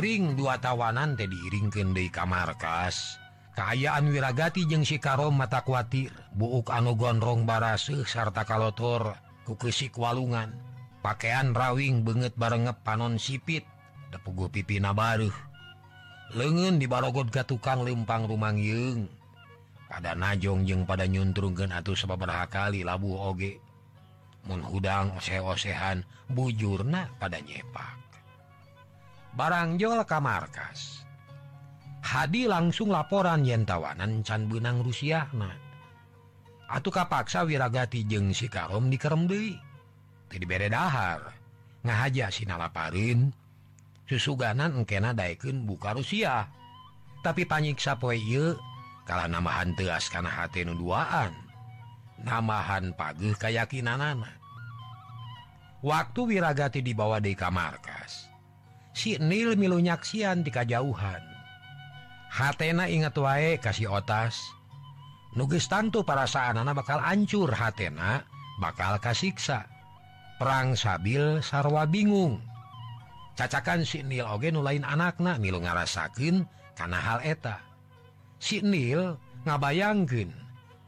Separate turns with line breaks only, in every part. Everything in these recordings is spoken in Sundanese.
Abring dua tawanan teh diiringkan di kamarkas Kaayaan keayaan wirragati jeung Sikaro mata kuatir. Buuk anu gondrong barasih sarta kalotor kukesik walungan. Pakaian rawing banget barengep panon sipit depugu pipi nabaruh lengen dibarogot ga tukang lempang rumang Yung pada najong jeung pada nyuntrunggen atau seberapa kali labu oge. Menghudang seosehan bujurna pada nyepak. barangjol ka markas Hadi langsung laporan yentawanan Can benang Rusia nah Atuh kapaksa wirragati jeung sikarom di Keremde jadi bededahar ngahaja Sinalaparin susuganan engkena Daikun buka Rusia. Tapi panyiksa poie kalau namahan teas karena hati duaan. Namahan pagi kayakkinan anak waktu wirragati dibawa di kamarkas sinil milunyaksian di kajauhan. Hatena ingat wae kasih otas. Nugis tantu perasaan anak bakal ancur hatena bakal kasiksa. Perang sabil sarwa bingung. Cacakan sinil oge nu lain anakna milu ngarasakin karena hal eta. Sinil ngabayangkin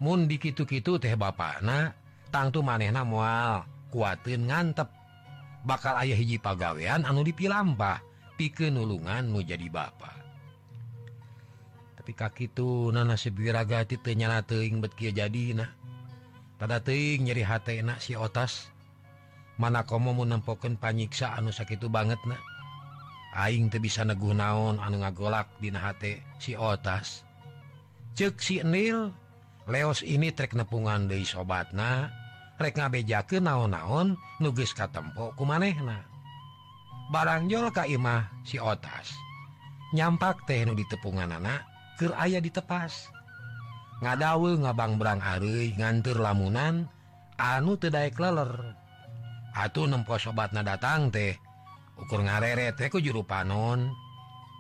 mundiki-kitu teh bana tangtu manehna mual kuatin ngantep. bakal ayah hiji pagawean anu dipilampah pike nulungan nu jadi ba tapi kaki itu nana sebiragati tenyala teing bet jadi nah pada teing nyeri hati enak si otas. Mana kamu mau nempoken panyiksa anu sakit banget nah Aing tuh bisa neguh naon anu ngagolak di hati si otas. Cek si Nil Leos ini trek nepungan dari sobatna rek ngabeja ke naon-naon nugis ka tempokku manehna barangjol Kaimah si otas nyampak tehnu di tepungan anak ke aya ditepas. Ngadawe ngabang berang Ari ngantir lamunan anu tedaik leler. Atuh nempo sobatna datang teh ukur ngarere tehku juru panon.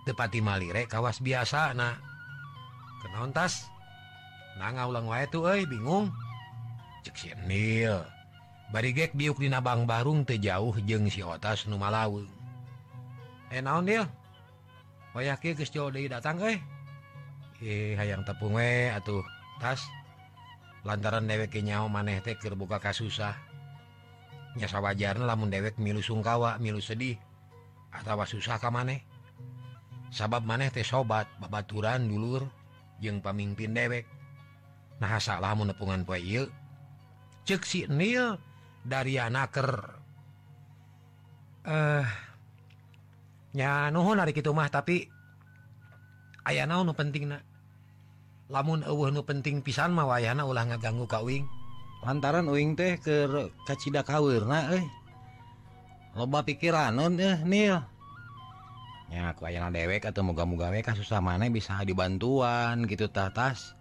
Tepati malire kawas biasa nah kenontas na ulang wa itu bingung. barigek diuk di nabang Barung tejauh jeng sitas Numalawu eh, datang eh hayang tepung atuh. Tas lantaran dewek nyawa maneh teh terbuka kas susah nyasa wajarnya lamun dewek milu sungkawa milu sedih atau susah kam maneh. Sabab maneh teh sobat babaturan dulur jeung pamimpin dewek. Nah salah menepungan poil ceksi nil dari anaker eh nya nuhun hari itu mah tapi ayah naon nu penting na lamun eueuh nu penting pisan mah wayana ulah ngaganggu ka uing.
Lantaran uing teh ke kacida kaweurna euy. Loba pikiran non eh nil ya aku ayana dewek atau moga-moga we kan susah mana bisa dibantuan gitu tatas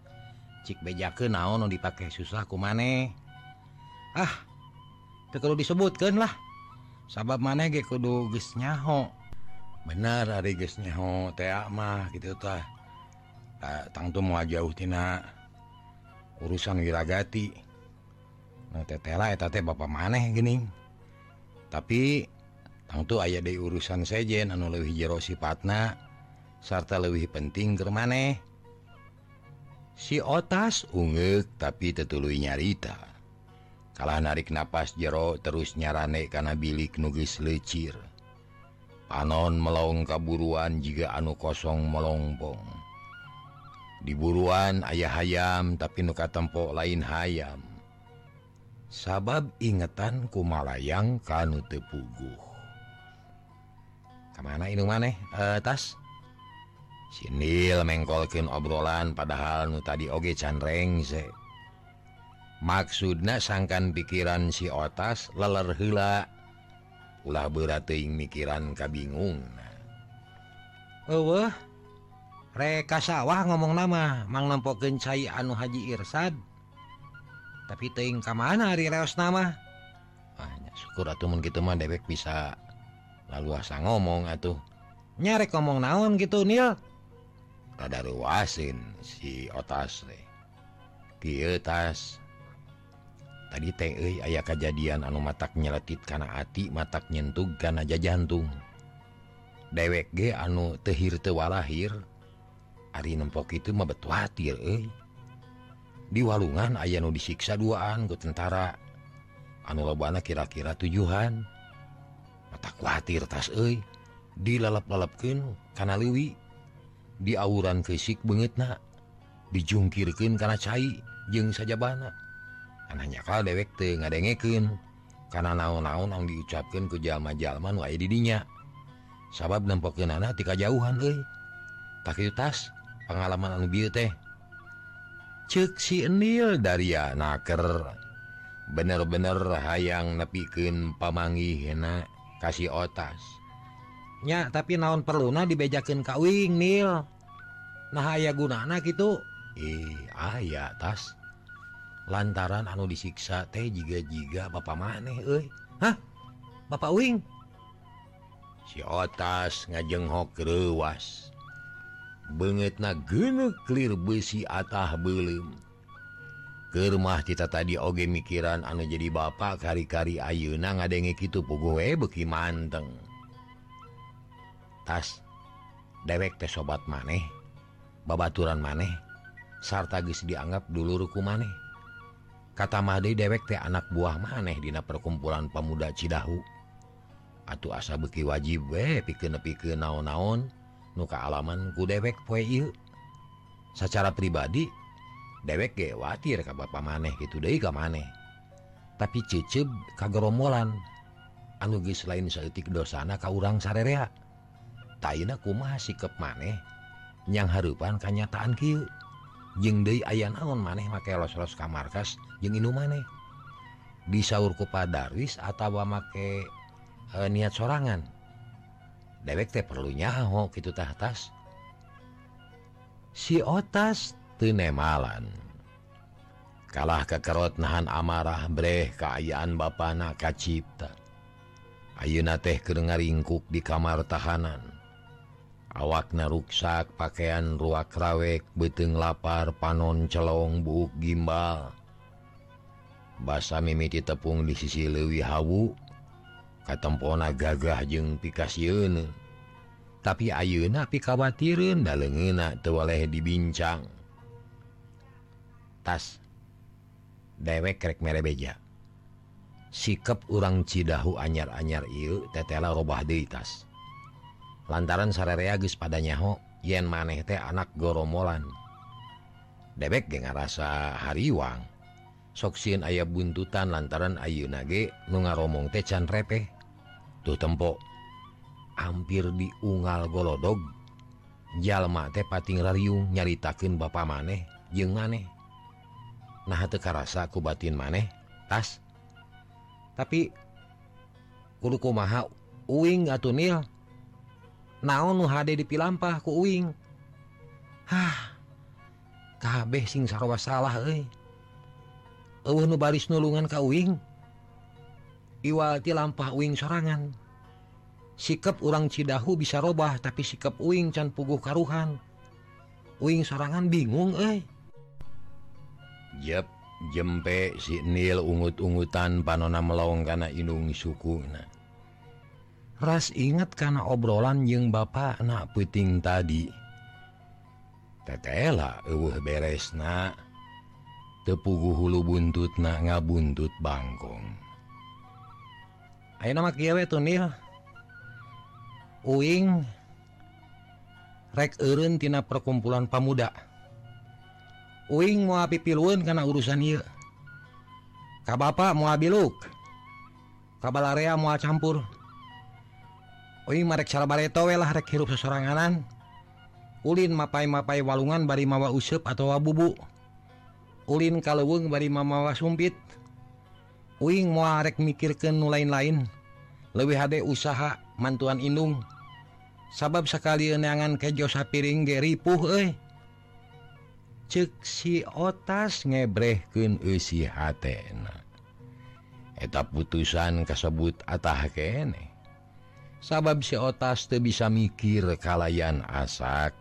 cik bejakeun naon nu dipake susah ku maneh. ah perlu disebutkanlah sahabat maneh kudu geus nyaho. Bener hari kitu temah gitutah tangtu mau jauhtina urusan wirragati nah, Bapak maneh geuning. Tapi tangtu aya di urusan sejen anu lebih jero sipatna sarta lebih penting ke maneh. Si otas unggul tapi tetulu nyarita. kalah narik nafas jero terus nyaranek karena bilik nugis lecir. Panon melong kaburuan jika anu kosong melongpong diburuan ayah hayam tapi nuka tempok lain hayam. Sabab ingetan kumalayang kanu tepuguh. Kemana ini maneh e, tas? Sinil mengkolkin obrolan padahal nu tadi oge canreng sek maksudnya sangkan pikiran si otas leler hela ulah berating mikiran kabingung uh reka sawah ngomong nama mang nempok cai anu Haji Irsad. Tapi teing ke mana hari reos nama?
Ah, syukur atuh mun gitu mah dewek bisa lalu asa ngomong atuh.
Nyarek ngomong naon gitu nil?
Rada ruasin si otas deh kieu tas. tadi teh aya kejadian anu matak nyeletit karena hati matak nyentug karena aja jantung
dewek ge anu tehhir tewalahir Ari nempok itu mebetwatir di walungan aya nu disiksa duaan ke tentara. Anu lobana kira-kira tujuhan. Mata khawatir tas euy. Dilalap-lalapken karena Liwi di auran fisik banget na dijungkirkan karena cair jeng saja anyakal dewek tuh ngadengeken karena naon-naon Ang diucapkan ke jalma-jalman wa didinya sabab nempokin anak tika jauhan eh tak tas pengalaman anu bieu teh. Cek si Enil dari naker bener-bener hayang nepikin pamangi hena kasih otas. Nya tapi naon perluna dibejakin kawing Nil? Nah aya gunana gitu ih aya tas. lantaran anu disiksa teh juga juga Bapak maneh Hah? Bapak Wing si otas ngajenghok rewas banget na gene clear besi atah belum kemah kita tadi oge mikiran anu jadi Bapak kari-kari Ayeuna ngadenge gitu pugue beki manteng. Tas dewek teh sobat maneh babaturan maneh geus dianggap dulu ruku maneh. kata Mahdi dewek teh anak buah maneh dina perkumpulan pemuda Cidahu. Atuh asa beki wajib we pikeun ke naon-naon nu alaman ku dewek poe secara pribadi dewek gewatir ka Bapak maneh gitu deui ka maneh. Tapi cicib anu geus lain saeutik dosana ka urang sarerea. Taina kumaha sikap maneh nyang harupan kanyataan kieu. jeng De aya naon maneh make los-los ka markas? Jeung Inu maneh? Disaur kupadaris atau make e, niat sorangan? Dewek teh perlunya ho gitu tah atas. Si otas tenemalan kalah kekerot nahan amarah breh keayaan Bapak na Kacipta. Ayeuna teh keur ngaringkuk di kamar tahanan. awakna ruksak pakaian ruak rawek beteng lapar panon celong buuk gimbal. Basa mimiti tepung di sisi Lewi Hawu katempona gagah jeung pikasiun tapi ayeuna pikawatirin da leungeuna teu waleh dibincang. Tas dewek rek mere beja sikap urang Cidahu anyar-anyar ieu tetela robah deui tas. lantaran sararea geus padanyaho yen maneh teh anak goromolan dewek ge ngarasa hariwang soksin ayah buntutan lantaran ayu nage nu ngaromong teh can repeh. Tuh tempo hampir diungal golodog. Jalma teh pating rariung nyaritakeun bapak maneh jeung maneh. Nah teu karasa ku batin maneh tas. Tapi kudu kumaha uing atuh nil. naon nu HD dipilampah uing. Hah kabeh sing sarwa salah euy. Uh, nu baris nulungan ka uing. Iwati lampah uing sorangan. Sikap urang Cidahu bisa robah tapi sikap uing can puguh karuhan. Uing sorangan bingung eh
Jep jempe si nil ungut-ungutan panona melong kana inung sukuna
ras inget karena obrolan yang Bapak anak puting tadi.
Tetela uh beres na tepugu hulu buntut na ngabuntut Bangkong.
Ayo nama kiawe tunil Uing rek eureun tina perkumpulan pemuda Uing mau api karena urusan iya Kak Bapak mau abiluk. Kabalarea mau campur Oing marek salabareto we lah rek hirup sesoranganan. Ulin mapai-mapai walungan bari mawa useup atau bubu. Ulin kaleuweung bari mamawa sumpit. Uing moal rek mikirkeun nu lain-lain. Lebih hade usaha mantuan Indung. Sabab sekali neangan kejo sapiring Geripuh eh ceksi otas ngebrehkeun eusi hatena. eta putusan kasebut atah kene. sabab si otas te bisa mikir kalayan asak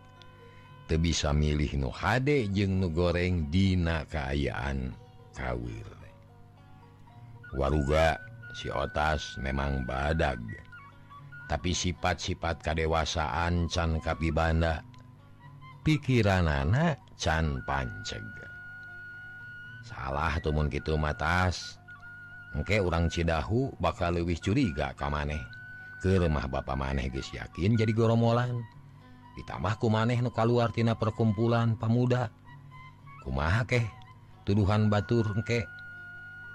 te bisa milih nu hade jeung nu goreng dina keayaan kawir. Waruga si otas memang badag tapi sifat-sifat kadewasaan can kapi Banda pikiran anak can pancega salah tumun gitu matas Oke orang Cidahu bakal lewih curiga kam maneh. ke lemah Bapak maneh guys yakin jadi goromolan ditambahku maneh nuka luartina perkumpulan pemuda kuma keh? Tuduhan Batur kek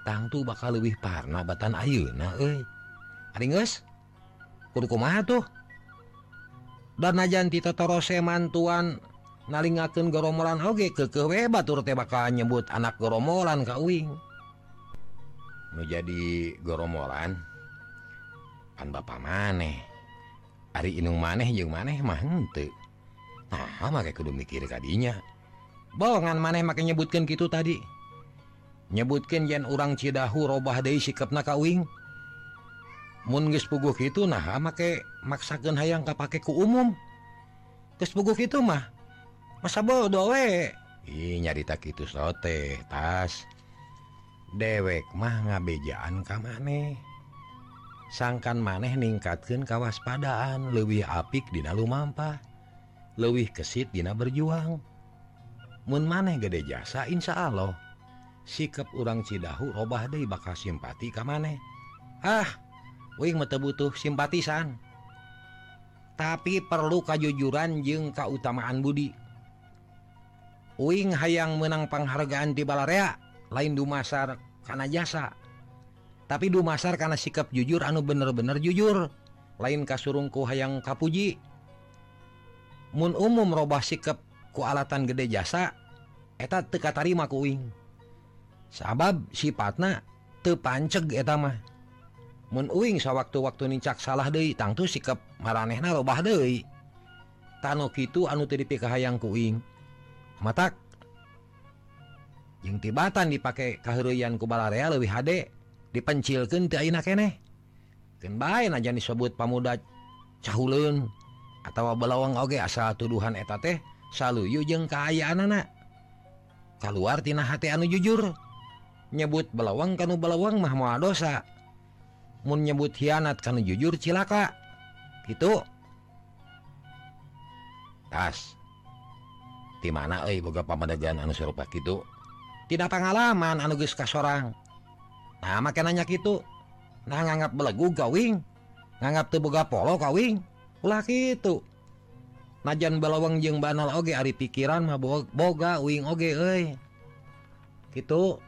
tangtu bakal lebih parna batan Ayu nah tuh? Danajan Titotorose mantuan nalingaken goromolan Oge ke kewe Batur teh bakal nyebut anak goromolan kauwing menjadi goromolan pan ba maneh. Ari Inung maneh jeung maneh mantu nah make kudu mikir tadinya bohongan maneh make nyebutkan gitu tadi. Nyebutkan yen orang Cidahu robah De sikap nakawing mungis puguh itu nah make maksakan hayang kapake ku umum. Terus puguh itu mah masa bodoh we? Ih, nyarita gitu sote tas. Dewek mah ngabejaan kamaneh sangkan maneh ningkatkan kawaspadaan lebih apik Dina Lumampah lebih kesit Dina berjuang. Mun maneh gede jasa Insya Allah sikap urang Cidahu robah De bakal simpati kam maneh. Ah wing mete butuh simpatisan. Tapi perlu kejujuran jeung keutamaan Budi. Uing hayang menang penghargaan di Balarea lain Dumasar karena jasa. tapi Dumasar karena sikap jujur anu bener-bener jujur. Lain kasurungku hayang Kapuji. Mun umum robah sikap kualatan gede jasa eta teka tarima kuing sabab sifatna eta mah. Mun uing sawwaktu-waktu nincak salah Dei tangtu sikap maranehna robah Dei Tanok itu anu TDP hayang kuing mata yang tibatan dipakai keheruian kubalarea lebih HD dipencilkan aja disebut pemuda cahulun atau belawang oge asal tuduhan eta teh saluyu yujeng keayaan anak keluartina hati anu jujur nyebut belawang kan belawang mahma dosa. Mun nyebut hianat kan jujur cilaka. Gitu. Tas. Di mana euy boga pamadegan anu serupa gitu tidak pengalaman anu geus ka sorang nah makanannya gitu nah nganggap belegu gawing. Nganggap teboga polo kawing ulah gitu najan balawang jeng banal oge ari pikiran mah boga wing oge euy. Gitu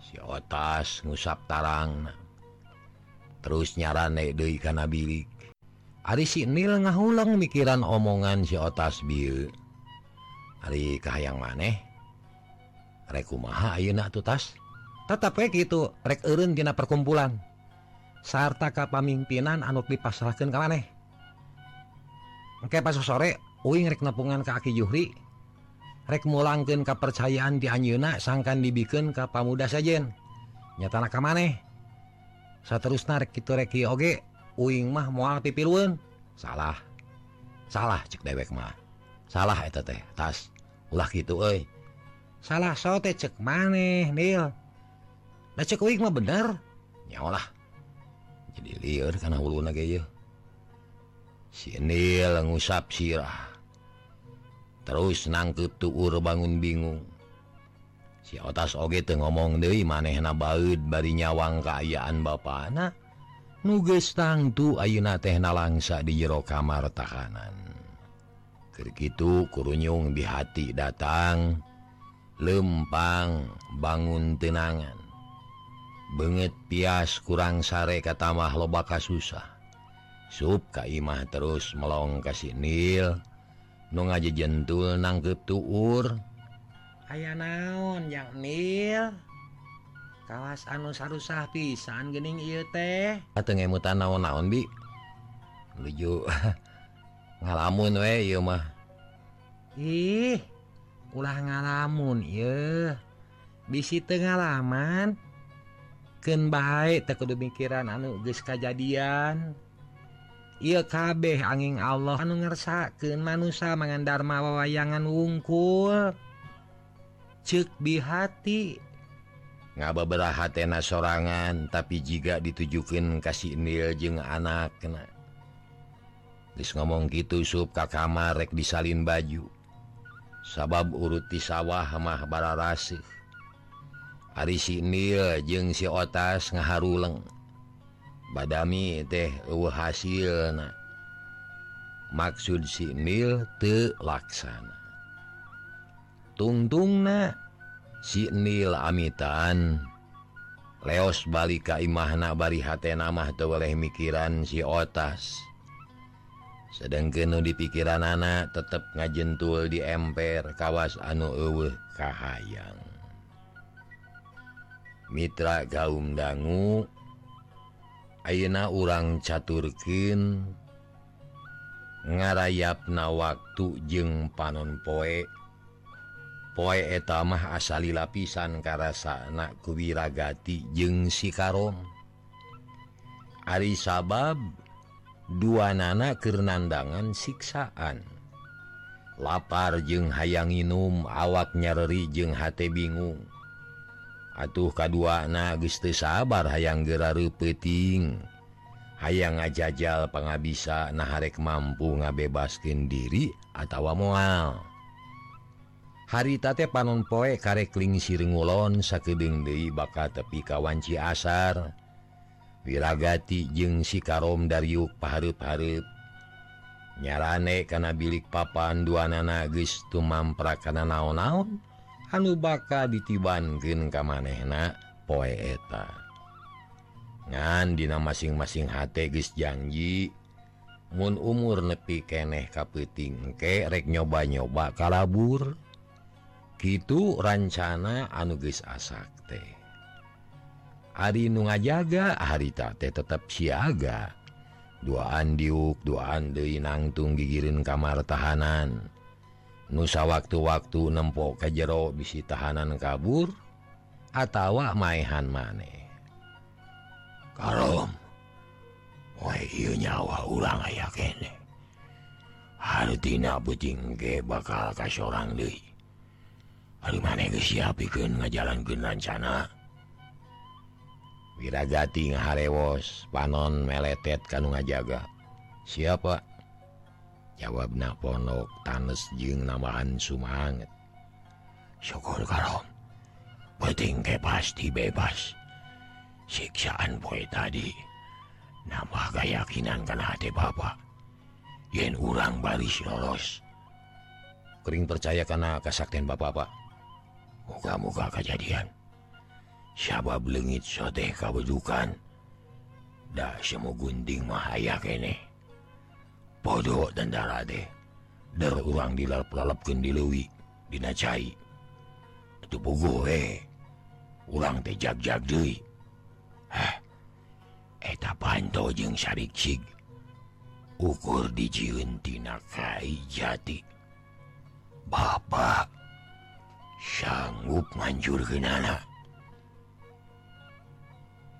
si otas ngusap tarang terus nyarane deui kana bilik ari si nil ngahulang mikiran omongan si otas bieu. Ari kahayang maneh. Rek kumaha ayeuna tuh tas? tetap kayak gitu rek eureun Dina perkumpulan. Sarta ke anu dipasrahkeun ka maneh. Engke pas sore Uing rek nepungan ka Aki Juhri. Rek mulangkeun kepercayaan di Anjuna sangkan dibikeun ka pamuda sajen. Nyatana ka maneh. Saterusna rek itu reki oge Uing mah mual pipilun salah. Salah cek dewek mah. Salah itu teh tas. Ulah gitu euy. Salah sote cek maneh Nil. mah bener nyalah jadi liur karena hulu sini ngusap sirah. Terus nangke tuur bangun bingung. Si otas oge ngomong deui maneh nabaud bari nyawang keayaan ba anak nuges tangtu Auna tehna langsa di jero kamar tahanan Kerkitu kurunyung di hati datang lempang bangun tenangan. banget pias kurang sare katamah lobaka susah. Sub Kaimah terus melong kasih nil nu ngaji jentul nangkep tuur aya naon yang nil? Kawas anu sarusah pisan gening ieu teh. Ateng ngemutan naon-naon bi? Lucu ngalamun we ieu mah. Ih ulah ngalamun ieu. Bisi teu ngalaman. ken baik kudu mikiran anu geus kajadian. Ieu kabeh angin Allah anu ngersakeun manusia mengandharma wawayangan wungkul. Cek di hati. Nggak tena sorangan tapi jika ditujukan kasih nil Indil anak kena geus ngomong gitu sub ka kamar rek disalin baju. Sabab uruti sawah mah bara rasih Ari sinil jeung si otas ngaharuleng. Badami teh hasil maksud sinil telaksana tungtung na sinil amitan leos balik kaimahna bari hatmah tewaleh mikiran si otas. Sedang kenu di pikiran anak tetap ngajentul di emper kawas anu ewe kahayang. Mitra Gaum dangu. Ayeuna urang caturkin ngarayapna waktu jeung panon poe. Poe etamah asali lapisan karasa anak kuwiragati jeung sikarom Ari sabab dua nana Kernandangan siksaan. Lapar jeung hayang inum awak nyareri jeung hate bingung. atuh K2 nagiste sabar hayang geraru peting hayang ngajajal pengabisa naharek mampu ngabebaskin diri atautawa mual haritate panon poe karekling sirengulon sakedeng Dewi baka tepi kawanci asar wirragati jeung sikarom Daryuk paharep-harep nyarane kana bilik papan dua nana tumamprak mamprakana naon-naon. anu bakal ditibankeun ka manehna? Poe eta. Ngandina masing-masing hategis janji Mun umur nepi keneh kapeting engke rek nyoba-nyoba kalabur. Gitu rancana anuges asakte hari nu ngajaga harita teh tetap siaga. Duaan diuk duaan Dewi nangtung gigirin kamar tahanan nusa waktu-waktu nempok ke jero bisi tahanan kabur atautawa maihan maneh. Kalau nyawa ulang Hartina bucing ge bakal kas seorang de maneh siapkan ngajalan rencana. Wirragati ngaharewos panon meletet kan ngajaga. Siapa? jawab na ponok tanes jeung namaan sumanget. Syukur karo penting ke pasti bebas. Siksaan poe tadi. Nambah keyakinan karena hati bapak yen urang baris lolos. Kering percaya karena kesaktian bapak-bapak muka-muka kejadian. Sabab lengit soteh kabujukan dah semu gunting mahaya kene. bodoh dan darah deh dari orang dilalapkan di Lewi Dinacai. Itu pugu eh. Urang teh jag-jag deh Hah? Eh, Eta panto jeung sarikcig ukur dijieun tina kai jati. Bapak sanggup ngancur ke nana?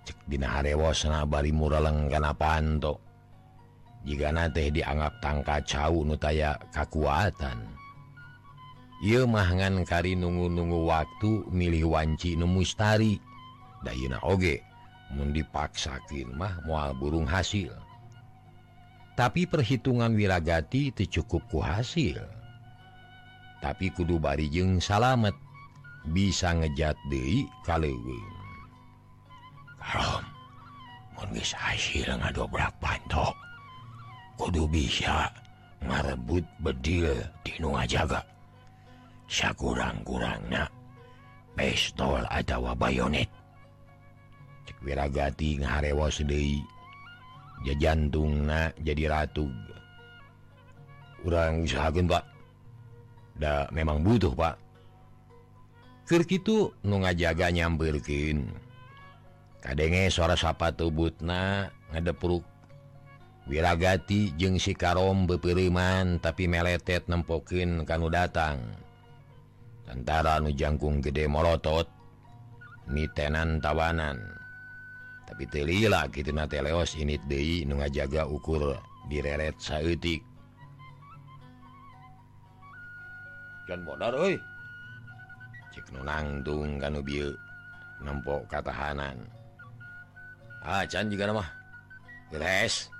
Cek dina harewosna bari muraleng kana panto jika teh dianggap tangka cau nutaya kekuatan ia mangan kari nunggu-nunggu waktu milih wanci nu mustari. Dayuna oge mun dipaksakin mah mual burung hasil. Tapi perhitungan wiragati tercukupku hasil. Tapi kudu barijeng salamet bisa ngejat De kalau hasil ngadobrak pantok kudu bisa ngarebut bedil Dinu jaga. Sakurang-kurangnya pestol atau bayonet. Wirragati ngarewa sedih jajantung jadi ratu. Kurang usahakan Pak. Da memang butuh Pak. Itu nu ngajaga nyambilkin kadenge suara sapa tubutna ngadepruk wirragati jeung sikarom bepiriman tapi meletet nempokin kanu datang. Tentara nujangkung gede molotot, ni tenan tawanan. Tapi telila gitu teleos ini De nu ngajaga ukur direret nu nangtung nempok katahanan. Ah, juga nama. Gres.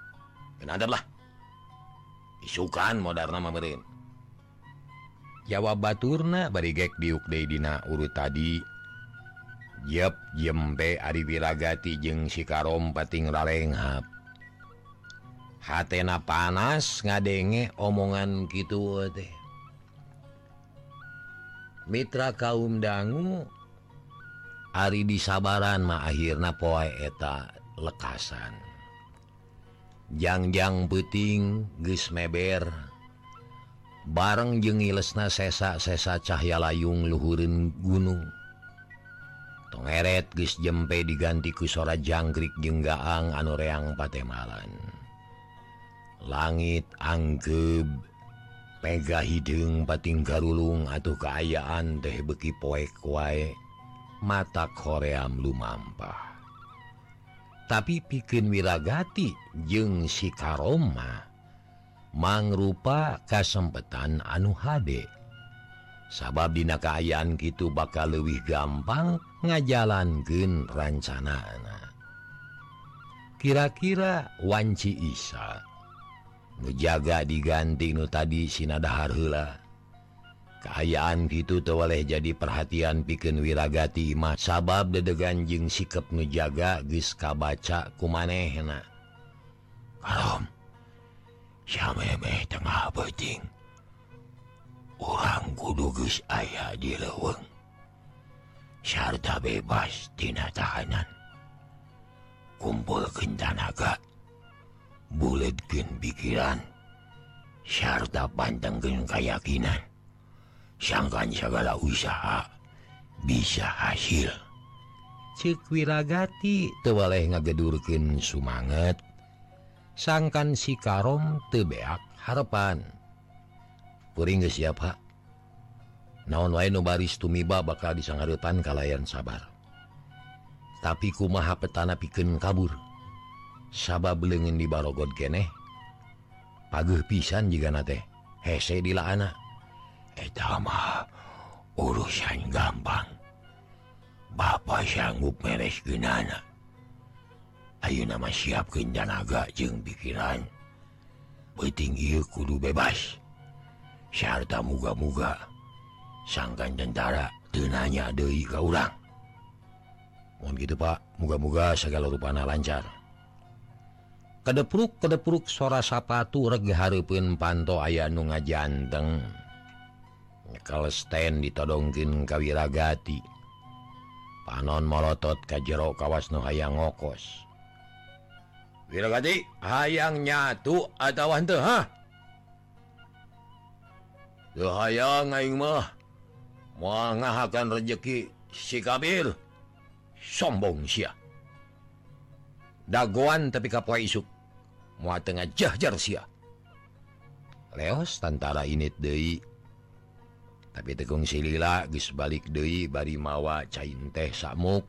lah isukan modern memerin. Jawa Baturna barigek diukdedina urut tadi. Yep jembe Ari Wiragati jeung Sikarom pating ralenghap hatena panas ngadenge omongan gitu teh Mitra kaum dangu Ari disabaran mah akhirnya poe eta lekasan. jangjang puting geus meber. Bareng jengi lesna sesa-sesa cahya layung Luhurin gunung. Tongeret geus jempe diganti kusora jangkrik jenggaang anureang patemalan. Langit angkeb pega hidung pating garulung atau keayaan teh beki poek wae. Mata koream lumampah. tapi pikin wirragati jeung sikaroma mangrupa kasempetan anu HD sabab dina kaayaan gitu bakal lebih gampang ngajalanken rancana kira-kira wanci Isa menjaga diganti nu tadi Sinadahar hela Kaayaan gitu tewaleh jadi perhatian piken wirragati mah. Sabab dedegan jing sikap nujaga giska baca kumanehna. Kalau tengah beting orang kudugus ayah di leweng Syarta bebas tina tahanan. Kumpul kentanaga buletkin pikiran. Syarta pantenggen kayakakinan sangkan segala usaha bisa hasil cirkwiragati tewaleh ngagedurkin sumanget. Sangkan si Karom tebeak harapan puring siapa naon lain nobaris tumiba bakal disangarepan kalayan sabar. Tapi kumaha petana piken kabur? Sabab belengin di barogod keneh? Paguh pisan jika nate hese dilaana. etama urusan gampang Bapak sanggup meres genana Ayo nama siap kendanaga jeng pikiran Beting iya kudu bebas. Syarta muga-muga sangkan tentara tenanya Dewi ka urang. mohon gitu Pak muga-muga segala rupana lancar. Kedepruk-kedepruk sora sapatu reg hareupeun panto ayah nu ngajanteng. kalsten ditodongkin kawiragati panon molotot ka jero kawas nu hayang ngokos. Wiragati hayang nyatu atau tuh ha? Hayang aing mah mengahakan rejeki si kabil. Sombong sia. Daguan tapi kapwa isuk mua tengah jahjar sia. Leos tantara init deui. tapi Tegung Silila balik Dewi bari mawa cair teh samuk.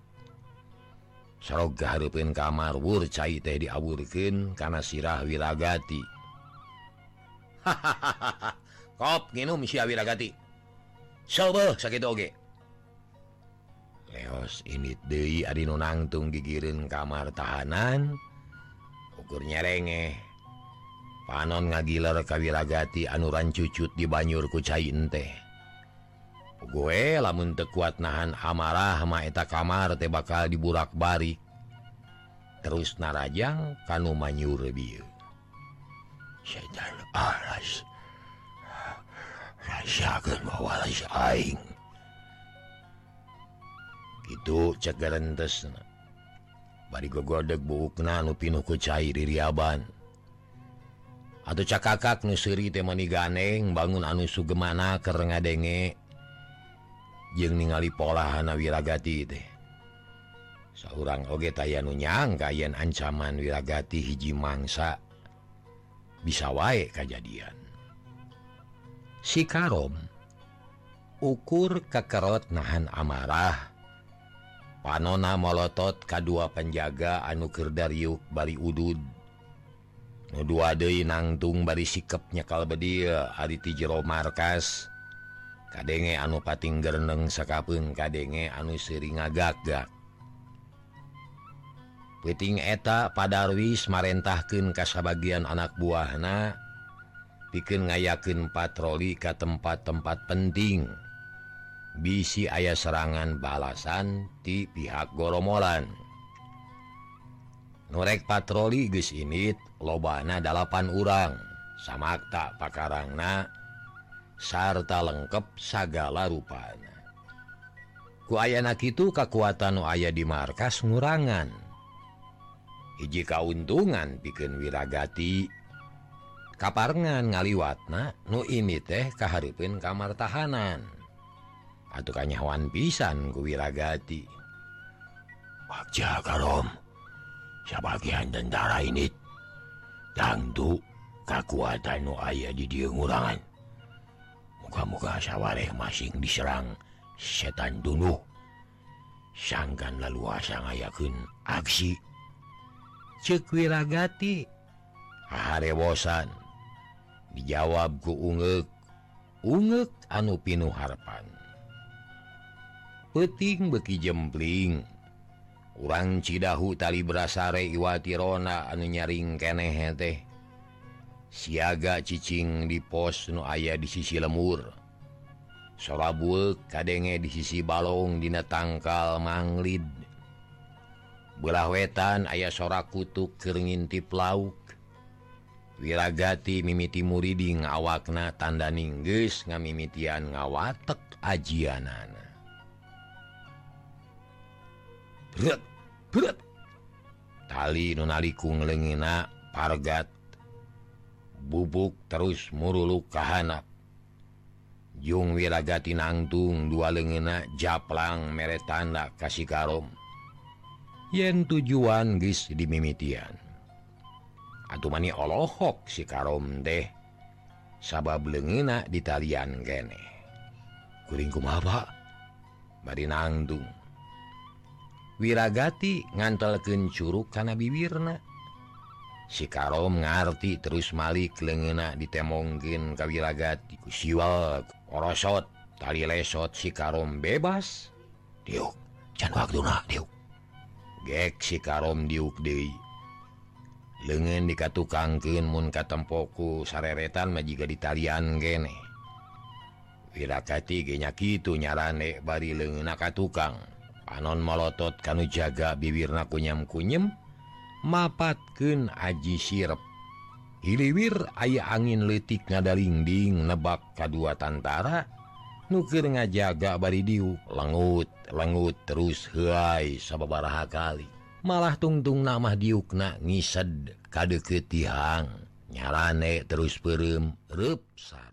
Sogaharpin kamar wur cair teh diaburkin karena sirah wirragati hahaha kop minum Sobo sakit oge. Leos ini Dewi Adi nunangtung gigirin kamar tahanan ukurnya renge panon ngagiler kawiragati anuran cucut di Banyurku cair teh. gue lamun tekuat nahan amarah maeta kamar teh bakal diburak bari terus narajang kanu manyur biu setan aras ah, rahasiakeun bahwa aing. Kitu cegerentesna bari gogodeg buukna nu pinuh ku cai ririaban. Atuh cakakak nu temani mani ganeng bangun anu sugemana keur ngadenge. ningali polahana wirragati deh seorang oge tayyannyang kayan ancaman wirragati hiji mangsa bisa waek kejadian si Karom ukur kekerot nahan amarah. Panona melotot kedua penjaga anukirdaryuk bari udud. Nudu nangtung bari sikap bedil bedia Ariti jero markas. Kadenge anu pating Gerneng sakapun kadenge anu seri ngagagak
Peting eta padarwis marentahken kasabagian anak buahna piken ngayakin patroli ke tempat-tempat penting. bisi ayah serangan balasan di pihak goromolan Nurek patroli guys ini lobana 8 urang samakta pakarangna sarta lengkap sagala rupana ku ayanak itu kekuatan ayah di markas ngurangan. Hiji kauntungan bikin wiragati. Kaparengan ngaliwatna nu ini teh keharipin kamar tahanan atau kanyawan pisan ku wiragati.
Bagja karom. Sebagian tentara ini dangdu kekuatan ayah di dia ngurangan. muka-muka sawwaeh masing diserang setan dulu. Sangkan lalu asang ayaken aksi.
Cekwiragati
harewosan dijawab ku ungek. Unget anu Pinu Harpan. Peting beki jempling. Orang Cidahu tali berasare Iwatirona anu nyaring keneh teh. siaga ccing di pos nu ayah di sisi lemur. Sorabul kadenge di sisi balong dina tangkal manglid. Belah wetan ayah sora kutuk keringgintip lauk. Wirragati mimiti muriding awakna tanda ningges ngamimitian ngawatek ajianana. Berat berat tali nunaliku ngelengina pargat bubuk terus muruluk kahanap Jung wirragati nangtung dua lengena japlang mere tanda kasih karom yen tujuan guys dimimitian. Atuh mani Allahhok si karom deh sabab lengena di talian gene kuringku apa bari nangtung. Wirragati ngantelken Curug karena bibirna. si Karom ngerti terus Malik lengena ditemonggen kawilagat siwal orosot tali lesot si Karom bebas. Diuk can waktuna diuk.
Gek si Karom diuk deui. Leungeun dikatukangkeun mun katempoku sareretan mah jiga ditalian gene. Wirakati ge nya kitu nyarane bari leungeunna ka tukang. Panon molotot kanu jaga bibirna kunyem-kunyem mapatken aji sirep. Hiliwir aya angin letik ngadalingding nebak kedua tantara nukir ngajaga bari diu lengut lengut terus huai sababaraha kali. Malah tungtung nama diukna ngised kade ketihang nyarane terus perem repsa